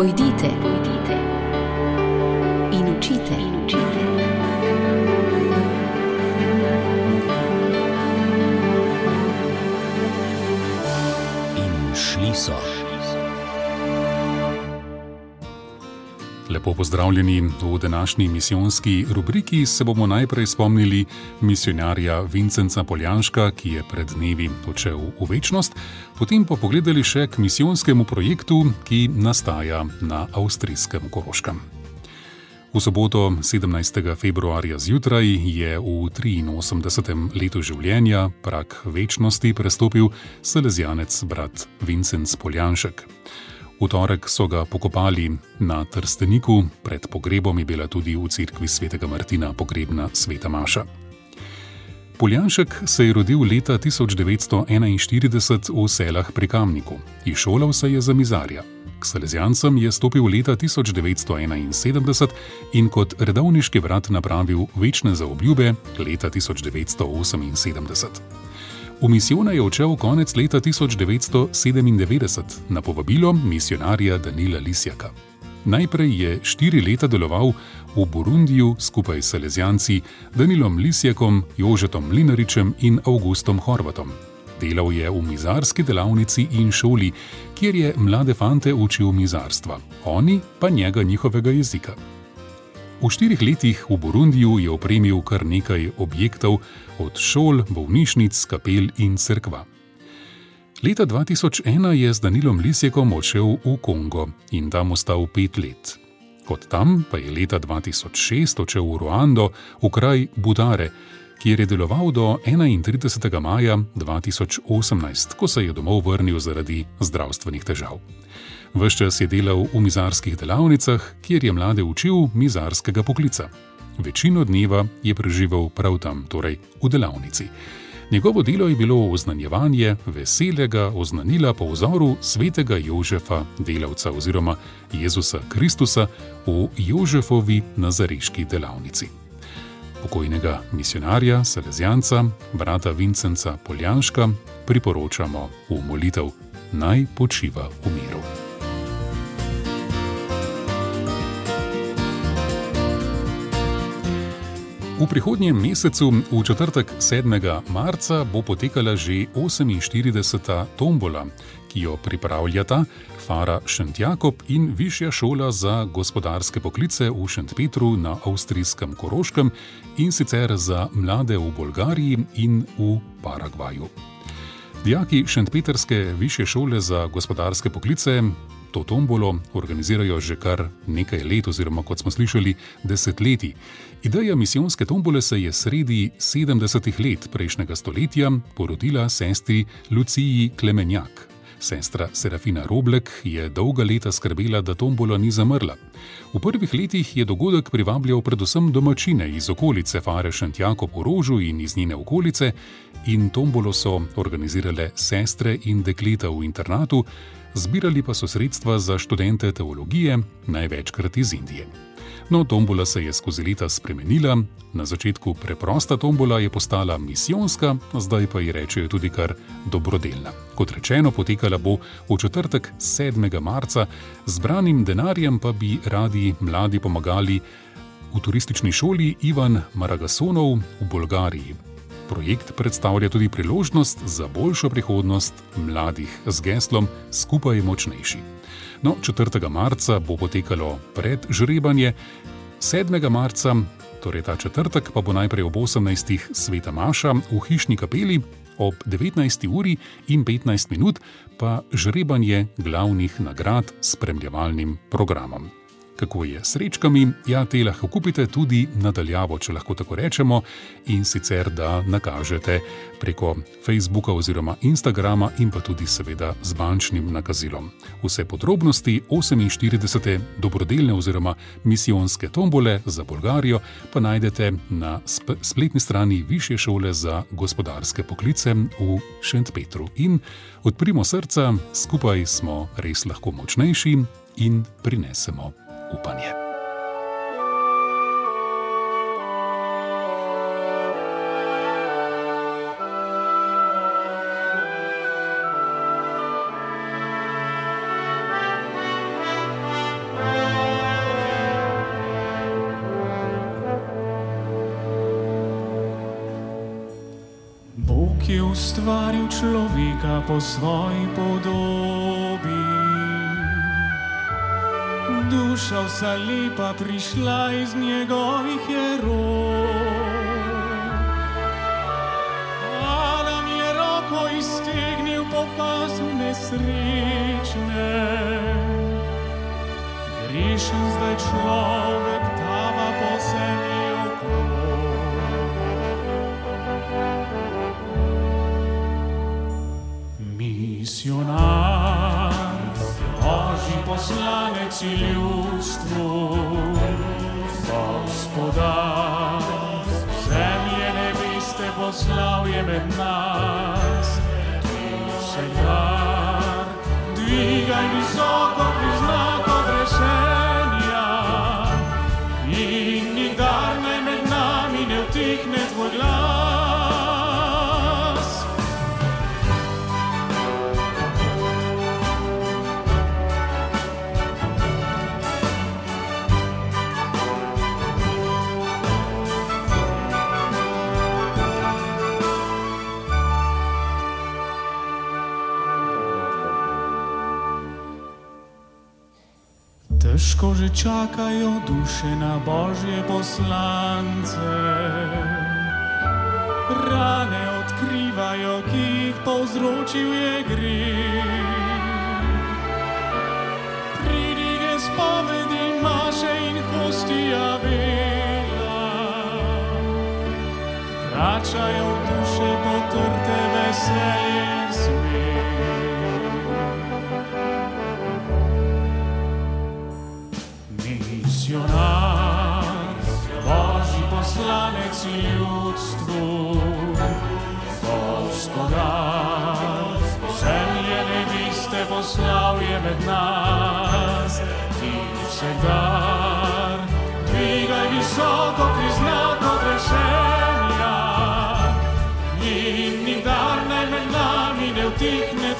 Pojdite, pojdite in učite. In učite. In šli so. Lepo pozdravljeni v današnji misijonski rubriki. Se bomo najprej spomnili misionarja Vincenca Poljanška, ki je pred dnevi odšel v večnost, potem pa pogledali še k misijonskemu projektu, ki nastaja na avstrijskem Koroškem. V soboto 17. februarja zjutraj je v 83. letu življenja prak večnosti prestopil salezijanec brat Vincenc Poljanšek. V torek so ga pokopali na Trsteniku, pred pogrebom je bila tudi v cerkvi svetega Martina pogrebna sveta Maša. Poljanšek se je rodil leta 1941 v Selah pri Kamniku, izšolal se je za mizarja. K Salezijancem je stopil leta 1971 in kot redovniški brat napravil večne zaobljube leta 1978. V misijone je odšel konec leta 1997 na povabilo misionarja Danila Lisjaka. Najprej je štiri leta deloval v Burundiju skupaj s Salezijanci Danilom Lisjakom, Jožetom Linaričem in Augustom Horvatom. Delal je v mizarski delavnici in šoli, kjer je mlade fante učil mizarstva, oni pa njega njihovega jezika. V štirih letih v Burundiju je opremil kar nekaj objektov, od šol, bolnišnic, kapel in crkva. Leta 2001 je z Danilom Lisjekom odšel v Kongo in tam ostal pet let. Od tam pa je leta 2006 odšel v Ruando, v kraj Budare, kjer je deloval do 31. maja 2018, ko se je domov vrnil zaradi zdravstvenih težav. Ves čas je delal v mizarskih delavnicah, kjer je mlade učil mizarskega poklica. Večino dneva je preživel prav tam, torej v delavnici. Njegovo delo je bilo oznanjevanje veselega oznanila po vzoru svetega Jožefa, delavca oziroma Jezusa Kristusa v Jožefovi nazariški delavnici. Pokojnega misionarja, Salezijanca, brata Vincenca Poljanška, priporočamo v molitev: Naj počiva v miru. V prihodnjem mesecu, v četrtek 7. marca, bo potekala že 48. tombola, ki jo pripravljata Fara Šentjakob in Višja šola za gospodarske poklice v Šentpetru na avstrijskem Koroškem in sicer za mlade v Bolgariji in v Paragvaju. Dijaki Šentpetrske Višje šole za gospodarske poklice to tombolo organizirajo že kar nekaj let, oziroma kot smo slišali, desetletji. Ideja misijonske tombole se je sredi 70-ih let prejšnjega stoletja porodila sestri Luciji Klemenjak. Sestra Serafina Roblek je dolga leta skrbela, da tombola ni zamrla. V prvih letih je dogodek privabljal predvsem domačine iz okolice Fare Šantjako po Rožu in iz njene okolice, in tombolo so organizirale sestre in dekleta v internatu, zbirali pa so sredstva za študente teologije, največkrat iz Indije. No, tombola se je skozi leta spremenila, na začetku preprosta tombola je postala misijonska, zdaj pa ji rečejo tudi kar dobrodelna. Kot rečeno, potekala bo v četrtek 7. marca, zbranim denarjem pa bi radi mladi pomagali v turistični šoli Ivan Maragasonov v Bolgariji. Projekt predstavlja tudi priložnost za boljšo prihodnost mladih z geslom Skupaj močnejši. No, 4. marca bo potekalo predžrebanje, 7. marca, torej ta četrtek, pa bo najprej ob 18. sveta Maša v hišni kapeli, ob 19. uri in 15 minut pa žrebanje glavnih nagrad s spremljevalnim programom kako je s srečkami, ja, te lahko kupite tudi nadaljavo, če lahko tako rečemo, in sicer da nakažete preko Facebooka oziroma Instagrama in pa tudi seveda z bančnim nakazilom. Vse podrobnosti 48. dobrodelne oziroma misijonske tombole za Bolgarijo pa najdete na spletni strani Više šole za gospodarske poklice v Šentpetru. In odprimo srca, skupaj smo res lahko močnejši in prinesemo upanje. Bog je ustvaril človeka po svoji podobi. Duša vsa lepa prišla iz njegovih jerov. Adam je roko iztegnil po pasu nesrečne. Grešen zdaj človek poslanec ljudstvu, gospodar, zemlje nebeste poslal je med nas. Ti vsekar, dvigaj visoko priznak Težko že čakajo duše na božje poslance. Rane odkrivajo, ki jih povzročil je greh. Pridige spovedi maše in hostija bela. Vračajo duše potrte veselje poslanec in ljudstvu, gospodar, zemlje nebiste poslal je med nas, ti vsekar, dvigaj visoko priznak odrešenja in nikdar naj med nami ne vtihne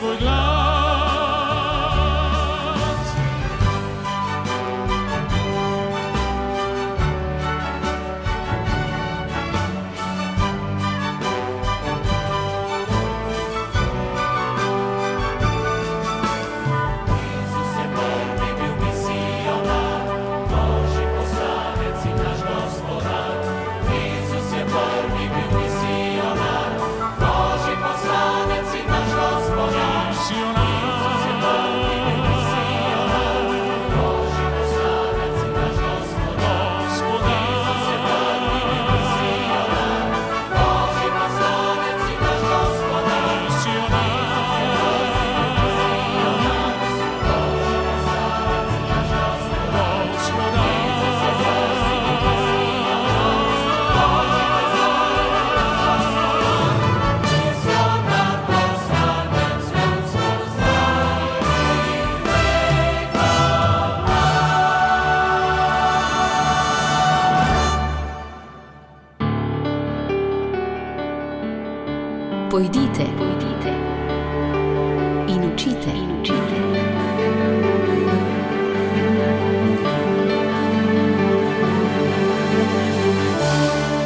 pojdite in učite. In učite.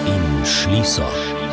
In šli so.